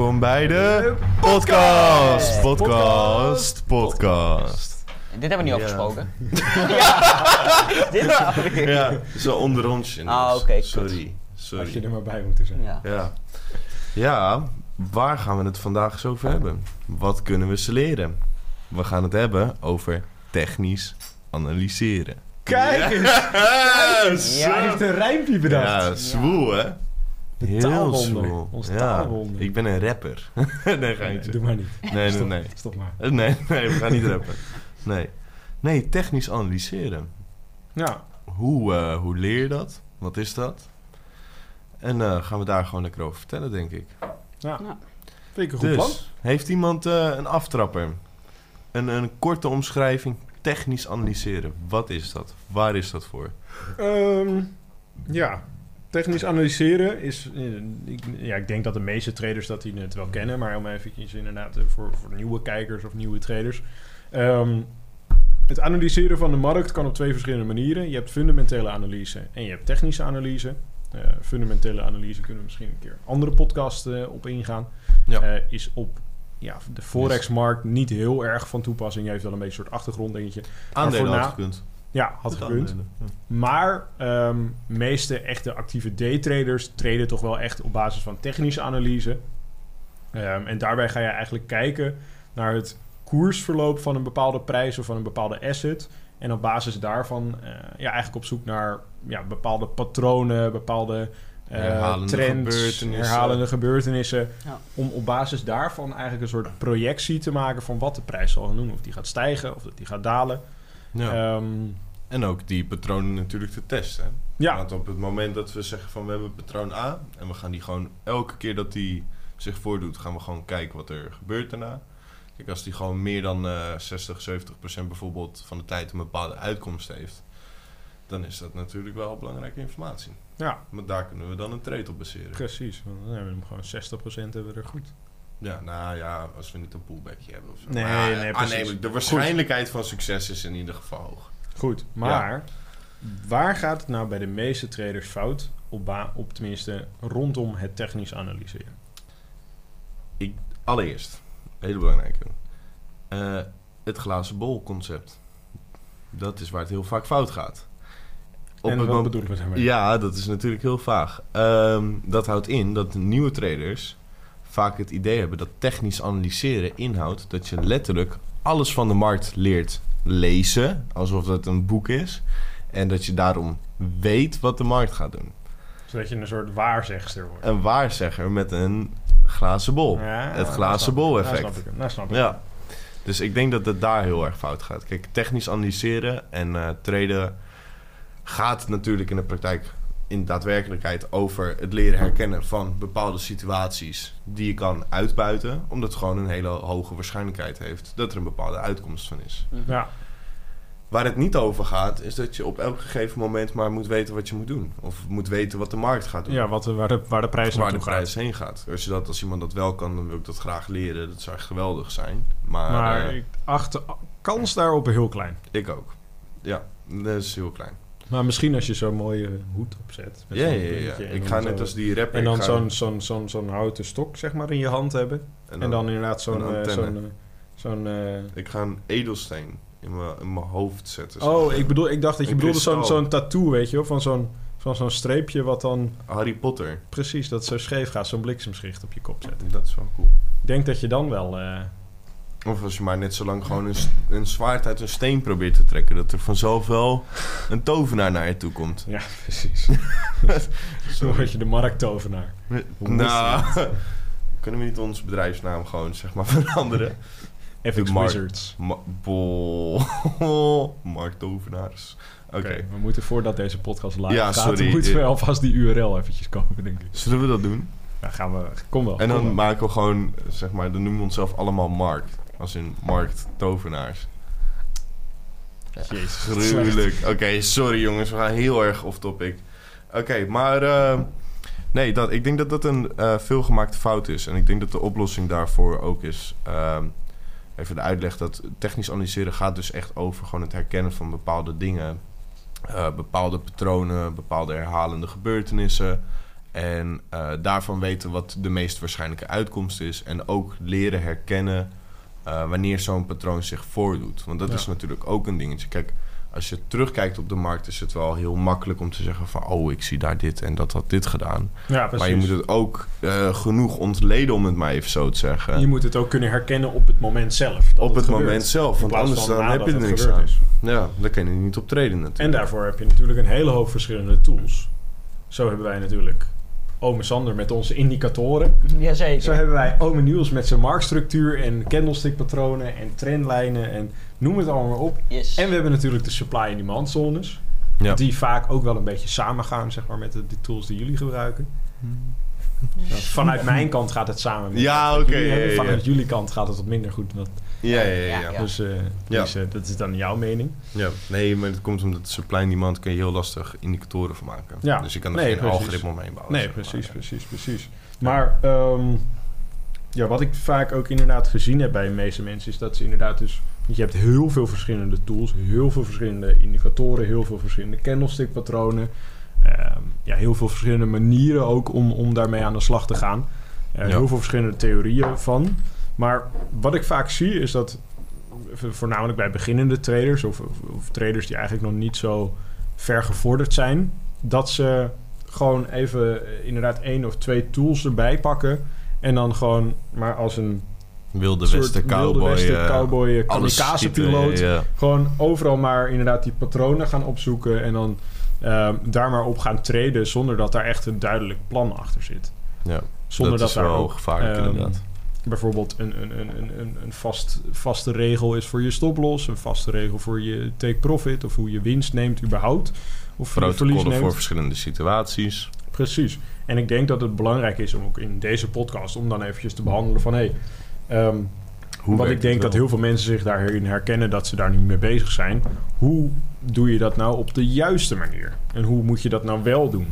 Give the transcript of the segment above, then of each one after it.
Welkom bij de podcast. Podcast. Podcast. Dit hebben we niet Ja. afgesproken. Dit nou weer. Ja, zo onder ons. in Ah, oké, goed. Sorry. Had je Sorry. er maar bij moeten zijn. Ja. Ja. Ja, waar gaan we het vandaag eens over hebben? Wat kunnen we ze leren? We gaan het hebben over technisch analyseren. Kijk eens! Ja, Hij heeft een rijmpje bedacht. Ja, zwoel hè? Heel taalwonder. zwoel. Ons Ja, taalwonder. ik ben een rapper. nee, Nee, geintje. doe maar niet. Nee, nee, Stop, nee. Stop maar. Eh, Nee, nee, we gaan niet rappen. Nee. Nee, technisch analyseren. Ja, Hoe, eh, hoe leer je dat? Wat is dat? En eh, gaan we daar gewoon lekker over vertellen, denk ik. ja. Ja. Vind ik een goed dus, plan. heeft iemand eh, een aftrapper? Een, een korte omschrijving, technisch analyseren. Wat is dat? Waar is dat voor? Ehm, ja, technisch analyseren is... eh, ik, ja, ik denk dat de meeste traders dat die het wel kennen. Maar om eventjes inderdaad eh, voor, voor nieuwe kijkers of nieuwe traders. Ehm, het analyseren van de markt kan op twee verschillende manieren. Je hebt fundamentele analyse en je hebt technische analyse. Eh, fundamentele analyse kunnen we misschien een keer andere podcast eh, op ingaan. Ja. Is op ja, de Forex-markt niet heel erg van toepassing. Je heeft wel een beetje een soort achtergronddingetje. Aandelen had gekund. Ja, had gekund. Ja. Maar ehm meeste echte actieve daytraders traden toch wel echt op basis van technische analyse. Ehm, en daarbij ga je eigenlijk kijken naar het koersverloop van een bepaalde prijs of van een bepaalde asset. En op basis daarvan eh, ja, eigenlijk op zoek naar ja, bepaalde patronen, bepaalde eh, Herhalende trends, gebeurtenissen. herhalende gebeurtenissen. Ja. Om op basis daarvan eigenlijk een soort projectie te maken van wat de prijs zal gaan doen. Of die gaat stijgen of dat die gaat dalen. Ja. Ehm, En ook die patronen natuurlijk te testen. ja, Want op het moment dat we zeggen van we hebben patroon A en we gaan die gewoon elke keer dat die zich voordoet, gaan we gewoon kijken wat er gebeurt daarna. Kijk, als die gewoon meer dan eh 60, 70 procent bijvoorbeeld van de tijd een bepaalde uitkomst heeft, dan is dat natuurlijk wel belangrijke informatie. ja. Maar daar kunnen we dan een trade op baseren. Precies, want dan hebben we hem gewoon 60% hebben we er goed. Ja, nou ja, als we niet een pullbackje hebben of zo. Nee, Maar, nee, precies. de waarschijnlijkheid van succes is in ieder geval hoog. Goed, maar waar gaat het nou bij de meeste traders fout? Op, op tenminste rondom het technisch analyseren. Allereerst, hele belangrijke. eh, het glazen bol concept. Dat is waar het heel vaak fout gaat. Op en wat bedoelen we daarmee? Ja, dat is natuurlijk heel vaag. Ehm, dat houdt in dat nieuwe traders vaak het idee hebben dat technisch analyseren inhoudt dat je letterlijk alles van de markt leert lezen, alsof dat een boek is, en dat je daarom weet wat de markt gaat doen. Zodat je een soort waarzegster wordt. Een waarzegger met een glazen bol. Ja, het glazen bol effect. snap ik hem, nou snap ik Ja. Dus ik denk dat het daar heel erg fout gaat. Kijk, technisch analyseren en eh traden gaat natuurlijk in de praktijk in daadwerkelijkheid over het leren herkennen van bepaalde situaties die je kan uitbuiten, omdat het gewoon een hele hoge waarschijnlijkheid heeft dat er een bepaalde uitkomst van is. hem. Ja, Waar het niet over gaat, is dat je op elk gegeven moment maar moet weten wat je moet doen. Of moet weten wat de markt gaat doen. ja wat, de- waar, de, waar de prijs waar de gaat. prijs heen gaat. Als, je dat, als iemand dat wel kan, dan wil ik dat graag leren. Dat zou echt geweldig zijn. Maar, Maar eh, ik acht de kans daarop heel klein. Ik ook. Ja, dat is heel klein. Maar misschien als je zo'n mooie hoed opzet. met Ja, ja, ja. Ik ga net als die rapper. En dan zo'n zo'n zo'n zo'n houten stok zeg maar in je hand hebben. En dan, inderdaad zo'n... eh, zo'n eh, zo'n eh, Ik ga een edelsteen in mijn, in mijn hoofd zetten. Oh, ik, bedoel, ik dacht dat je bedoelde zo'n zo'n tattoo, weet je wel? Van zo'n van zo'n streepje wat dan Harry Potter. precies dat zo scheef gaat. Zo'n bliksemschicht op je kop zetten. Dat is wel cool. Ik denk dat je dan wel... Of als je maar net zo lang gewoon een, een zwaard uit een steen probeert te trekken... dat er vanzelf wel een tovenaar naar je toe komt. ja, precies. Zo word je de markttovenaar. Hoe Nou, kunnen we niet onze bedrijfsnaam gewoon zeg maar veranderen? Markt. Wizards. Ma. Marktovenaars. Oké. We moeten voordat deze podcast live Ja, gaat... sorry. moeten we alvast die URL eventjes kopen, denk ik. Zullen we dat doen? Ja, gaan we... Kom wel. En dan wel. maken we gewoon, zeg maar, dan noemen we onszelf allemaal markt. Als in markt tovenaars. Jezus. Gruwelijk. Oké, sorry jongens, we gaan heel erg off topic. Oké, maar eh, nee, dat, ik denk dat dat een eh, veelgemaakte fout is. En ik denk dat de oplossing daarvoor ook is. ehm, even de uitleg dat technisch analyseren gaat dus echt over gewoon het herkennen van bepaalde dingen. eh, bepaalde patronen, bepaalde herhalende gebeurtenissen. En eh, daarvan weten wat de meest waarschijnlijke uitkomst is. En ook leren herkennen eh, wanneer zo'n patroon zich voordoet. Want dat Ja. is natuurlijk ook een dingetje. Kijk, als je terugkijkt op de markt, is het wel heel makkelijk om te zeggen van... oh, ik zie daar dit en dat had dit gedaan. Ja, precies. Maar je moet het ook eh, genoeg ontleden, om het maar even zo te zeggen. Je moet het ook kunnen herkennen op het moment zelf. op het moment zelf, want anders dan heb je er niks aan. is. Ja, dan kan je niet op treden natuurlijk. En daarvoor heb je natuurlijk een hele hoop verschillende tools. Zo hebben wij natuurlijk Ome Sander met onze indicatoren. Jazeker. Zo hebben wij Ome Niels met zijn marktstructuur en candlestickpatronen en trendlijnen en noem het allemaal maar op. Yes. En we hebben natuurlijk de supply en demand zones. Ja. Die vaak ook wel een beetje samengaan, zeg maar, met de, de tools die jullie gebruiken. Nou, vanuit mijn kant gaat het samen met Ja, oké, jullie ja, hebben. ja, ja. Vanuit jullie kant gaat het wat minder goed. Ja, ja, ja. ja. Ja, ja. Dus, eh, Ja. dus, eh, dat is dan jouw mening. Ja, nee, maar het komt omdat supply demand kun je heel lastig indicatoren van maken. Ja. Dus je kan er Nee, geen precies. algoritme omheen bouwen. Nee, maar. precies, precies, precies. Maar ehm, ja, wat ik vaak ook inderdaad gezien heb bij de meeste mensen... is dat ze inderdaad dus... want je hebt heel veel verschillende tools, heel veel verschillende indicatoren... heel veel verschillende candlestick-patronen. ehm, ja, heel veel verschillende manieren ook om, om daarmee aan de slag te gaan. Eh, Ja. Heel veel verschillende theorieën van. Maar wat ik vaak zie is dat... vo- voornamelijk bij beginnende traders... of, of, of traders die eigenlijk nog niet zo ver gevorderd zijn... dat ze gewoon even eh, inderdaad één of twee tools erbij pakken. En dan gewoon maar als een Wilde Westen cowboy. wilde westen eh, cowboy Ja, Gewoon overal maar inderdaad die patronen gaan opzoeken. En dan ehm, daar maar op gaan treden zonder dat daar echt een duidelijk plan achter zit. ja. Zonder dat, dat, is daar wel ook gevaarlijk ehm, inderdaad. Bijvoorbeeld een, een, een, een, een, vast, vaste regel is voor je stoploss. Een vaste regel voor je take profit. Of hoe je winst neemt überhaupt. Of Protocollen neemt. voor verschillende situaties. Precies. En ik denk dat het belangrijk is om ook in deze podcast... om dan eventjes te behandelen van... Hey, ehm, werkt ik denk dat heel veel mensen zich daarin herkennen... dat ze daar niet mee bezig zijn. Hoe doe je dat nou op de juiste manier? En hoe moet je dat nou wel doen?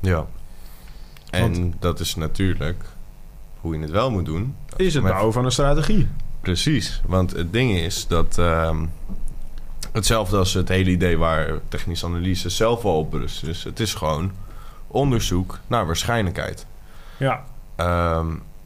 Ja. En Want- dat is natuurlijk hoe je het wel moet doen. Is het bouwen van een strategie? Precies, want het ding is dat ehm, hetzelfde als het hele idee waar technische analyse zelf al op berust. Dus het is gewoon onderzoek naar waarschijnlijkheid. Ja,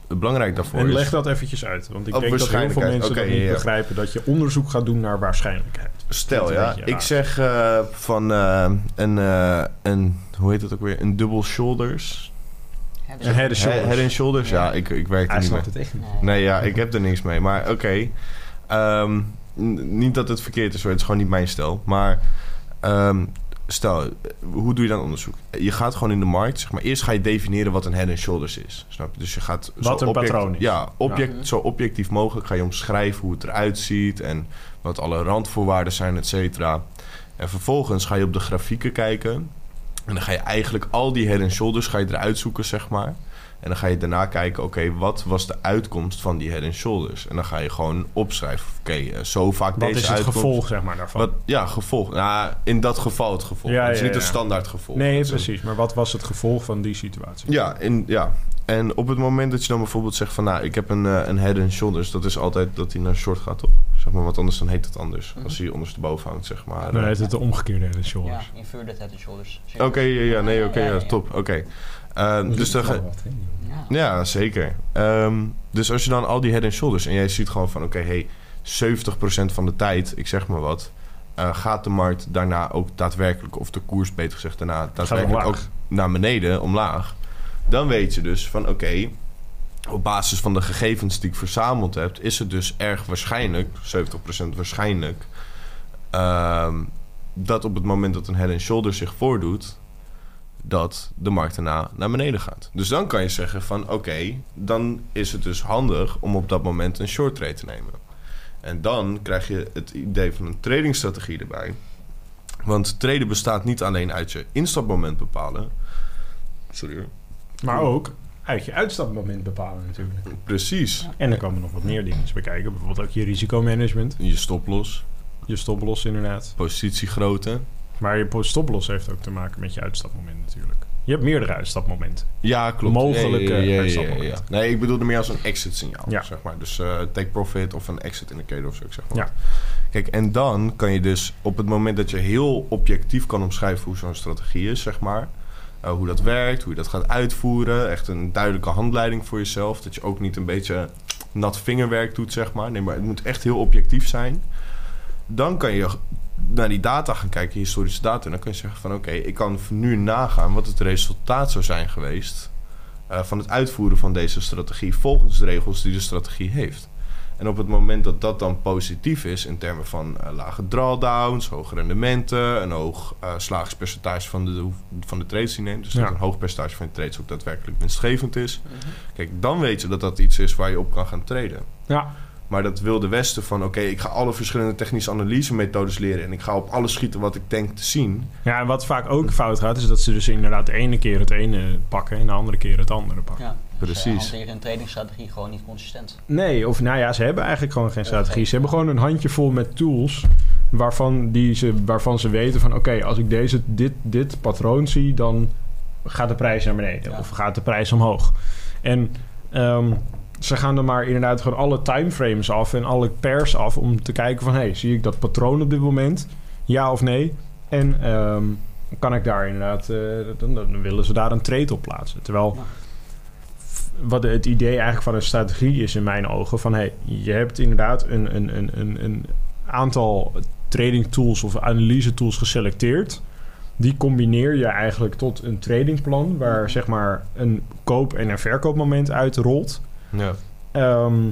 het belangrijk daarvoor en is... leg dat eventjes uit. Want ik denk dat heel veel mensen dat niet ja, begrijpen... dat je onderzoek gaat doen naar waarschijnlijkheid. Stel Dat ja, ik raar. zeg eh, van eh, een, eh, een, hoe heet het ook weer, een double shoulders. Head and shoulders. Head and shoulders, ja, Ja. ik, ik werk er Hij niet mee. snapt het echt niet. Nee. Nee, ja, ik heb er niks mee. Maar oké. Ehm, niet dat het verkeerd is hoor. Het is gewoon niet mijn stijl. Maar ehm, stel, hoe doe je dan onderzoek? Je gaat gewoon in de markt. Zeg maar, eerst ga je definiëren wat een head and shoulders is. Snap je? Dus je gaat... Wat zo een patroon is. Ja, object, Ja. zo objectief mogelijk ga je omschrijven hoe het eruit ziet. En wat alle randvoorwaarden zijn, et cetera. En vervolgens ga je op de grafieken kijken. En dan ga je eigenlijk al die head and shoulders ga je eruit zoeken, zeg maar. En dan ga je daarna kijken, oké, wat was de uitkomst van die head and shoulders? En dan ga je gewoon opschrijven, oké, eh, zo vaak Wat deze is het uitkomst. gevolg, zeg maar, daarvan? Wat, ja, gevolg. Nou, in dat geval het gevolg. Ja, het is ja, niet ja. een standaard gevolg. nee, precies. Maar wat was het gevolg van die situatie? Ja, in, ja. En op het moment dat je dan bijvoorbeeld zegt van... nou, ik heb een, eh, een head and shoulders... dat is altijd dat hij naar short gaat, toch? Zeg maar, want anders dan heet het anders. Mhm. Als hij ondersteboven hangt, zeg maar. Dan Eh, heet het de omgekeerde head and Ja, shoulders. inverted head and shoulders. Oké, ja, ja, nee, oké, Ja, ja, ja, ja. top, oké. Eh, dus dan ga, wat? Ja. Ja, zeker. Ehm, dus als je dan al die head and shoulders... en jij ziet gewoon van, oké, hey, 70% van de tijd, ik zeg maar wat... eh, gaat de markt daarna ook daadwerkelijk... of de koers, beter gezegd, daarna daadwerkelijk ook naar beneden, omlaag... dan weet je dus van, oké... op basis van de gegevens die ik verzameld heb... is het dus erg waarschijnlijk, 70% waarschijnlijk... ehm, dat op het moment dat een head and shoulders zich voordoet dat de markt daarna naar beneden gaat. Dus dan kan je zeggen van oké, dan is het dus handig om op dat moment een short trade te nemen. En dan krijg je het idee van een tradingstrategie erbij. Want traden bestaat niet alleen uit je instapmoment bepalen. Sorry. Maar ook uit je uitstapmoment bepalen natuurlijk. Precies. En dan komen nog wat meer dingen bekijken. Bijvoorbeeld ook je risicomanagement. Je stoplos, Je stoploss inderdaad. positiegrootte. Maar je stoploss heeft ook te maken met je uitstapmoment natuurlijk. Je hebt meerdere uitstapmomenten. Ja, klopt. Mogelijke Ja, ja, ja, ja, ja, uitstapmomenten. Nee, ik bedoelde meer als een exit signaal, Ja. zeg maar. Dus eh, take profit of een exit indicator of zo, ik zeg maar. Ja. Kijk, en dan kan je dus op het moment dat je heel objectief kan omschrijven hoe zo'n strategie is, zeg maar. Eh, hoe dat werkt, hoe je dat gaat uitvoeren. Echt een duidelijke handleiding voor jezelf. Dat je ook niet een beetje nat vingerwerk doet, zeg maar. Nee, maar het moet echt heel objectief zijn. Dan kan je naar die data gaan kijken, historische data. En dan kun je zeggen van oké, ik kan nu nagaan wat het resultaat zou zijn geweest eh, van het uitvoeren van deze strategie volgens de regels die de strategie heeft. En op het moment dat dat dan positief is in termen van eh, lage drawdowns, hoge rendementen, een hoog eh, slagingspercentage van de, van de trades die je neemt, dus Ja. dat een hoog percentage van je trades ook daadwerkelijk winstgevend is. Kijk, dan weet je dat dat iets is waar je op kan gaan traden. Ja. Maar dat wil de Westen van... oké, ik ga alle verschillende technische analysemethodes leren... en ik ga op alles schieten wat ik denk te zien. Ja, en wat vaak ook fout gaat, is dat ze dus inderdaad de ene keer het ene pakken en de andere keer het andere pakken. Ja, Precies. Ze hanteren een tradingstrategie gewoon niet consistent. Nee, of nou ja, ze hebben eigenlijk gewoon geen strategie. Ze hebben gewoon een handjevol met tools waarvan, die ze, waarvan ze weten van... oké, als ik deze, dit, dit patroon zie, dan gaat de prijs naar beneden. Ja. Of gaat de prijs omhoog. En ehm, ze gaan dan maar inderdaad gewoon alle timeframes af en alle pairs af... om te kijken van, hey, zie ik dat patroon op dit moment? Ja of nee? En ehm, kan ik daar inderdaad... eh, dan, dan willen ze daar een trade op plaatsen. Terwijl Ja. Wat het idee eigenlijk van een strategie is in mijn ogen... van hey, je hebt inderdaad een, een, een, een, een aantal trading tools of analyse tools geselecteerd. Die combineer je eigenlijk tot een tradingplan... waar zeg maar een koop- en een verkoopmoment uit rolt. Ja. Ehm,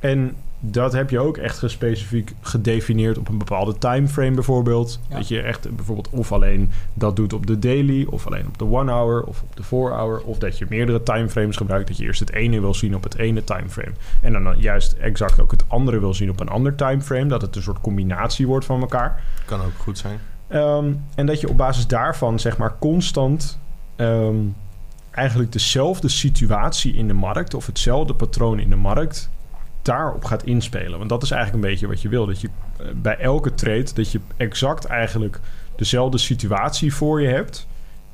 en dat heb je ook echt specifiek gedefinieerd op een bepaalde timeframe bijvoorbeeld. Ja. Dat je echt bijvoorbeeld of alleen dat doet op de daily... of alleen op de one hour of op de four hour... of dat je meerdere timeframes gebruikt... dat je eerst het ene wil zien op het ene timeframe... en dan, dan juist exact ook het andere wil zien op een ander timeframe... dat het een soort combinatie wordt van elkaar. Kan ook goed zijn. Ehm, en dat je op basis daarvan, zeg maar, constant ehm, eigenlijk dezelfde situatie in de markt of hetzelfde patroon in de markt daarop gaat inspelen. Want dat is eigenlijk een beetje wat je wil. Dat je eh, bij elke trade, dat je exact eigenlijk dezelfde situatie voor je hebt.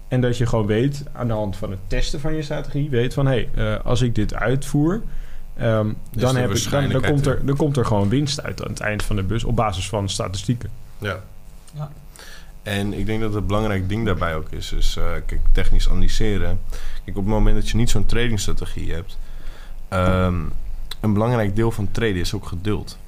En dat je gewoon weet, aan de hand van het testen van je strategie, weet van hé, hey, eh, als ik dit uitvoer. ehm, dan, heb ik, dan, komt er, er. dan komt er gewoon winst uit aan het eind van de bus op basis van statistieken. Ja. Ja. En ik denk dat het belangrijk ding daarbij ook is... is eh, kijk, technisch analyseren. Kijk, op het moment dat je niet zo'n tradingstrategie hebt... ehm, een belangrijk deel van traden is ook geduld.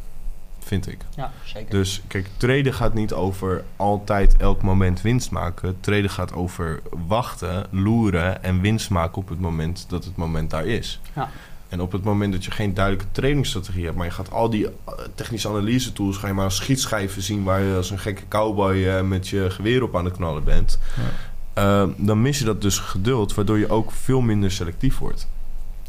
Vind ik. Ja, zeker. Dus kijk, traden gaat niet over altijd elk moment winst maken. Traden gaat over wachten, loeren en winst maken op het moment dat het moment daar is. Ja. En op het moment dat je geen duidelijke trainingsstrategie hebt, maar je gaat al die eh, technische analyse tools, ga je maar als schietschijven zien waar je als een gekke cowboy eh, met je geweer op aan het knallen bent. Eh, dan mis je dat dus geduld, waardoor je ook veel minder selectief wordt.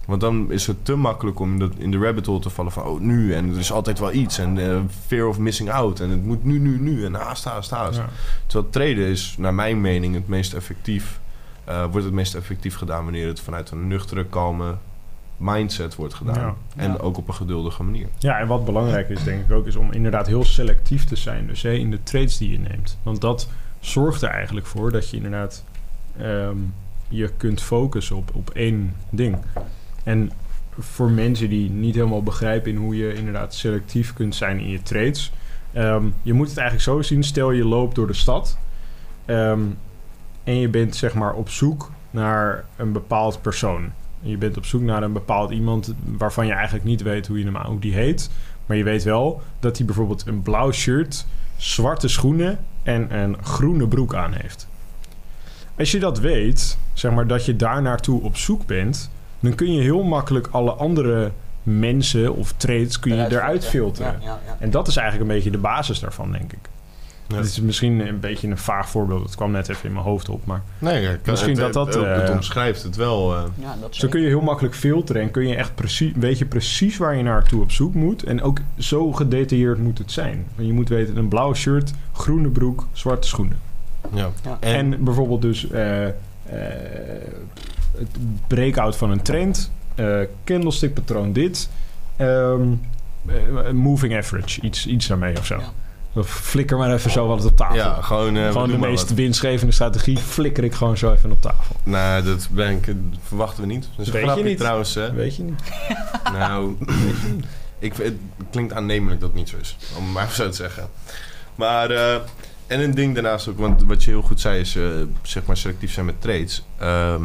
Want dan is het te makkelijk om in de, in de rabbit hole te vallen van... oh, nu, en er is altijd wel iets. En eh, fear of missing out. En het moet nu, nu, nu. En haast, haast, haast. Ja. Terwijl traden is, naar mijn mening, het meest effectief... eh, wordt het meest effectief gedaan wanneer het vanuit een nuchtere, kalme mindset wordt gedaan. Ja. En Ja. ook op een geduldige manier. Ja, en wat belangrijk is, denk ik ook, is om inderdaad heel selectief te zijn. Dus hè, in de trades die je neemt. Want dat zorgt er eigenlijk voor dat je inderdaad ehm, je kunt focussen op, op één ding. En voor mensen die niet helemaal begrijpen in hoe je inderdaad selectief kunt zijn in je trades. ehm, je moet het eigenlijk zo zien. Stel je loopt door de stad. ehm, en je bent zeg maar op zoek naar een bepaald persoon. Je bent op zoek naar een bepaald iemand waarvan je eigenlijk niet weet hoe, je hem, hoe die heet. Maar je weet wel dat hij bijvoorbeeld een blauw shirt, zwarte schoenen en een groene broek aan heeft. Als je dat weet, zeg maar dat je daar naartoe op zoek bent, dan kun je heel makkelijk alle andere mensen of trades kun je eruit filteren. Ja, ja, ja. En dat is eigenlijk een beetje de basis daarvan, denk ik. Ja. Het is misschien een beetje een vaag voorbeeld. Het kwam net even in mijn hoofd op. Maar Nee, Misschien het, dat dat, Het, het eh, omschrijft het wel. eh. Ja, dat zo kun je heel makkelijk filteren. En kun je echt precies, weet je precies waar je naartoe op zoek moet. En ook zo gedetailleerd moet het zijn. Want je moet weten, een blauw shirt, groene broek, zwarte schoenen. ja. Ja. En, En, bijvoorbeeld dus... eh, eh, het breakout van een trend. eh candlestick patroon dit. Ehm, eh, moving average, iets, iets daarmee of zo. Ja. Flikker maar even zo wat op tafel. Ja, gewoon... eh, gewoon de meest wat. winstgevende strategie flikker ik gewoon zo even op tafel. Nou, dat ben ik, verwachten we niet. Dat is Weet je niet. trouwens, hè. Weet je niet. Nou, ik, het klinkt aannemelijk dat het niet zo is. Om het maar even zo te zeggen. Maar, eh, en een ding daarnaast ook, want wat je heel goed zei is, eh, zeg maar selectief zijn met trades. Ehm,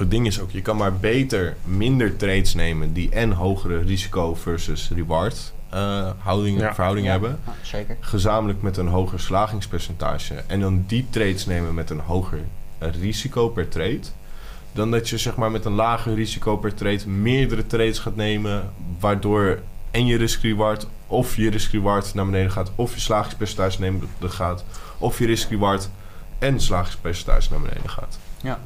het ding is ook, je kan maar beter minder trades nemen die en hogere risico versus reward eh, houding, Ja. verhouding Ja, hebben. ja, zeker. Gezamenlijk met een hoger slagingspercentage. En dan die trades nemen met een hoger eh, risico per trade. Dan dat je zeg maar met een lager risico per trade meerdere trades gaat nemen. Waardoor en je risk-reward of je risk-reward naar beneden gaat. Of je slagingspercentage naar beneden gaat. Of je risk-reward en slagingspercentage naar beneden gaat. Ja.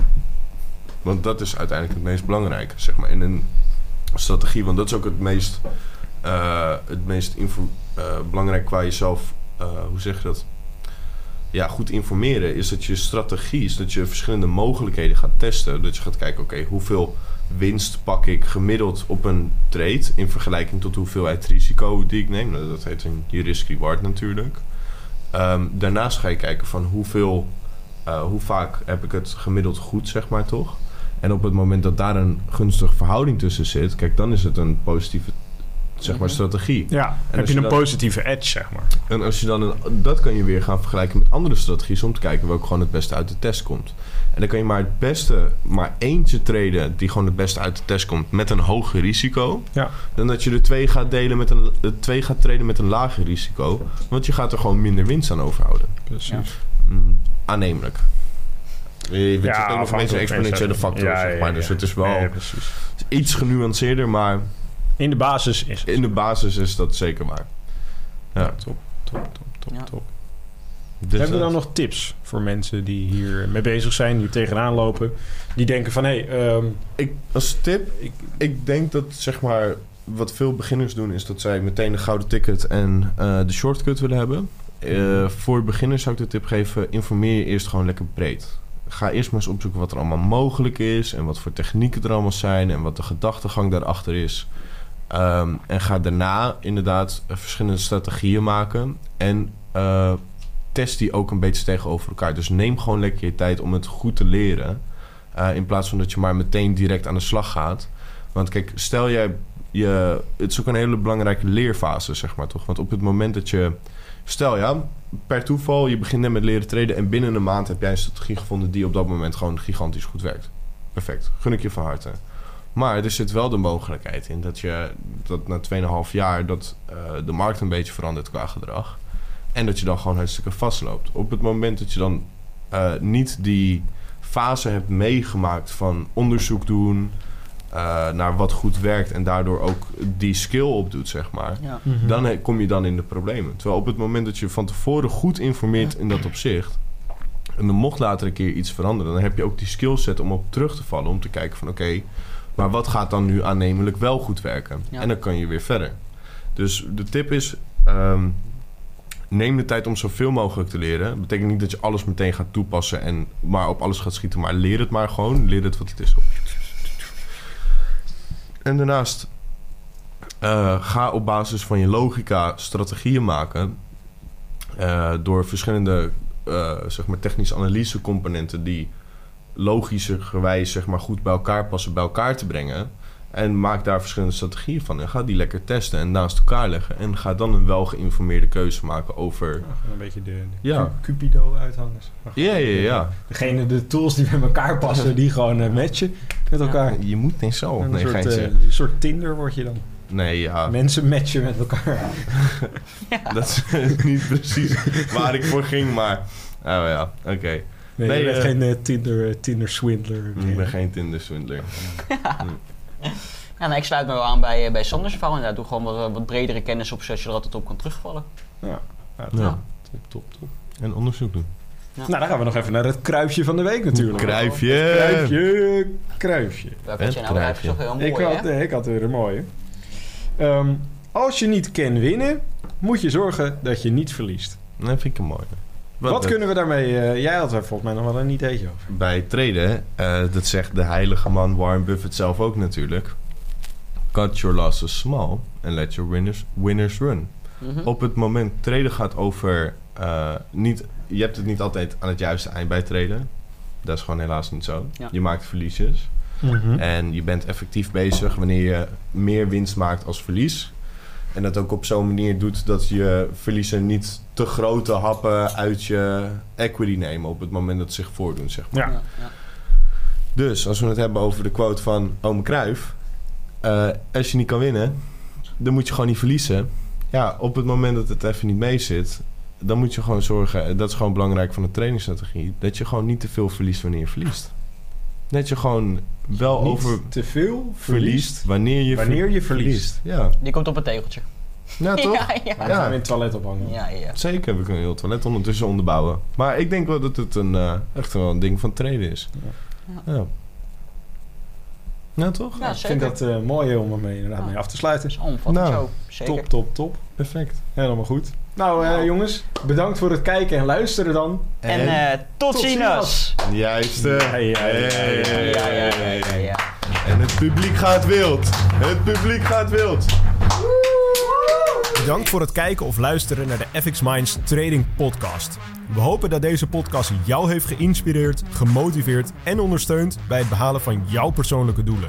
Want dat is uiteindelijk het meest belangrijke, zeg maar, in een strategie. Want dat is ook het meest, eh, het meest eh, belangrijk qua jezelf, eh, hoe zeg je dat? Ja, goed informeren is dat je strategie is dat je verschillende mogelijkheden gaat testen. Dat je gaat kijken, oké, hoeveel winst pak ik gemiddeld op een trade in vergelijking tot de hoeveelheid risico die ik neem. Nou, Dat heet een risk-reward natuurlijk. Ehm, daarnaast ga je kijken van hoeveel, hoe vaak heb ik het gemiddeld goed, zeg maar toch? En op het moment dat daar een gunstige verhouding tussen zit, kijk, dan is het een positieve zeg maar, Mhm. strategie. Ja, heb als je je een dan- positieve edge, zeg maar. En als je dan een, dat kan je weer gaan vergelijken met andere strategieën om te kijken welke gewoon het beste uit de test komt. En dan kan je maar het beste, maar eentje traden die gewoon het beste uit de test komt met een hoger risico. Ja. Dan dat je de twee gaat delen met een de twee gaat traden met een lager risico. Want je gaat er gewoon minder winst aan overhouden. Precies. Ja. Mm, aannemelijk. Je weet Ja, ook nog afhankelijk exponentiële van- factor, Ja, zeg ja, maar. ja. Dus het is wel iets genuanceerder, maar In de basis is het. in de basis is dat zeker waar. Ja, Ja. top, top, top, top, Ja. top. Dus Hebben we dan nog tips voor mensen die hier mee bezig zijn, die tegenaan lopen, die denken van hé, hey, ehm, Ik, als tip, ik, ik denk dat zeg maar wat veel beginners doen is dat zij meteen de gouden ticket en eh, de shortcut willen hebben. Eh, voor beginners zou ik de tip geven: informeer je eerst gewoon lekker breed. Ga eerst maar eens opzoeken wat er allemaal mogelijk is en wat voor technieken er allemaal zijn en wat de gedachtegang daarachter is. Ehm, en ga daarna inderdaad eh, verschillende strategieën maken en eh, test die ook een beetje tegenover elkaar. Dus neem gewoon lekker je tijd om het goed te leren. Uh, in plaats van dat je maar meteen direct aan de slag gaat. Want kijk, stel jij je. Het is ook een hele belangrijke leerfase, zeg maar toch? Want op het moment dat je. Stel ja, per toeval, je begint net met leren traden. en binnen een maand heb jij een strategie gevonden. die op dat moment gewoon gigantisch goed werkt. Perfect. Gun ik je van harte. Maar er zit wel de mogelijkheid in dat je. dat na 2,5 jaar. dat uh, de markt een beetje verandert qua gedrag. En dat je dan gewoon hartstikke vastloopt. Op het moment dat je dan uh, niet die fase hebt meegemaakt van onderzoek doen uh, naar wat goed werkt en daardoor ook die skill opdoet, zeg maar. Ja. Mhm. Dan kom je dan in de problemen. Terwijl op het moment dat je van tevoren goed informeert in dat opzicht en dan mocht later een keer iets veranderen, dan heb je ook die skillset om op terug te vallen om te kijken van oké, okay, maar wat gaat dan nu aannemelijk wel goed werken? Ja. En dan kan je weer verder. Dus de tip is. Um, neem de tijd om zoveel mogelijk te leren. Dat betekent niet dat je alles meteen gaat toepassen en maar op alles gaat schieten. Maar leer het maar gewoon. Leer het wat het is. En daarnaast uh, ga op basis van je logica strategieën maken. Uh, door verschillende uh, zeg maar technische analyse componenten die logischerwijs zeg maar, goed bij elkaar passen, bij elkaar te brengen. En maak daar verschillende strategieën van. En ga die lekker testen en naast elkaar leggen. En ga dan een wel geïnformeerde keuze maken over... Ja, een beetje de, de Ja. Cupido-uithangers. Ja, ja, ja. Degene, de tools die bij elkaar passen, die gewoon uh, matchen met elkaar. Je moet niet zo. Een Nee, soort, uh, een soort Tinder word je dan. Nee, ja. Mensen matchen met elkaar. Dat is niet precies waar ik voor ging, maar... Oh ja, oké. Okay. Nee, Nee, je bent eh, geen uh, Tinder, Tinder swindler. Ik ben geen Tinder-swindler. Ja, nou, ik sluit me wel aan bij, uh, bij Sanders verhaal. Inderdaad, doe gewoon wat, wat bredere kennis op, zodat je er altijd op kan terugvallen. Ja, ja, Ja. top, top, top. En onderzoek doen. Ja. Nou, dan gaan we nog even naar het kruifje van de week natuurlijk. Kruifje. Kruifje, kruifje. Welke had jij nou? Kruifje. toch heel mooi, Ik hè? had, eh, ik had weer een mooie. Ehm, als je niet kan winnen, moet je zorgen dat je niet verliest. Dat vind ik een mooi. Wat, kunnen we daarmee... eh, jij had er volgens mij nog wel een ideetje over. Bij traden, eh, dat zegt de heilige man Warren Buffett zelf ook natuurlijk. Cut your losses small and let your winners, winners run. Mhm. Op het moment traden gaat over... eh, niet, je hebt het niet altijd aan het juiste eind bij traden. Dat is gewoon helaas niet zo. Ja. Je maakt verliesjes. En je bent effectief bezig wanneer je meer winst maakt als verlies. En dat ook op zo'n manier doet dat je verliezen niet te grote happen uit je equity nemen op het moment dat ze zich voordoen. Zeg maar. Ja. Ja, ja. Dus als we het hebben over de quote van Ome Cruijff. eh, als je niet kan winnen, dan moet je gewoon niet verliezen. Ja, op het moment dat het even niet mee zit, dan moet je gewoon zorgen. Dat is gewoon belangrijk van de trainingsstrategie. Dat je gewoon niet te veel verliest wanneer je verliest. Dat je gewoon wel Niet over te veel verliest wanneer je, ver- wanneer je verliest. Ja, Die komt op een tegeltje. ja toch? Ja, ja. Ja. gaan we in het toilet ophangen. Ja, ja. Zeker, we kunnen heel het toilet ondertussen onderbouwen. Maar ik denk wel dat het een, eh, echt wel een ding van traden is. Ja. Ja. Ja, toch? Ja, ik vind dat eh, mooi om ermee inderdaad Ja. mee af te sluiten. Omvattend Nou, zo. Zeker. Top, top, top. Perfect. Helemaal goed. Nou, eh, Nou. jongens, bedankt voor het kijken en luisteren dan. En, eh, tot Tot ziens! Juiste. Ja, ja, ja, ja, Hey. Ja, ja, ja, ja, ja. En het publiek gaat wild. Het publiek gaat wild. Bedankt voor het kijken of luisteren naar de FX Minds Trading Podcast. We hopen dat deze podcast jou heeft geïnspireerd, gemotiveerd en ondersteund bij het behalen van jouw persoonlijke doelen.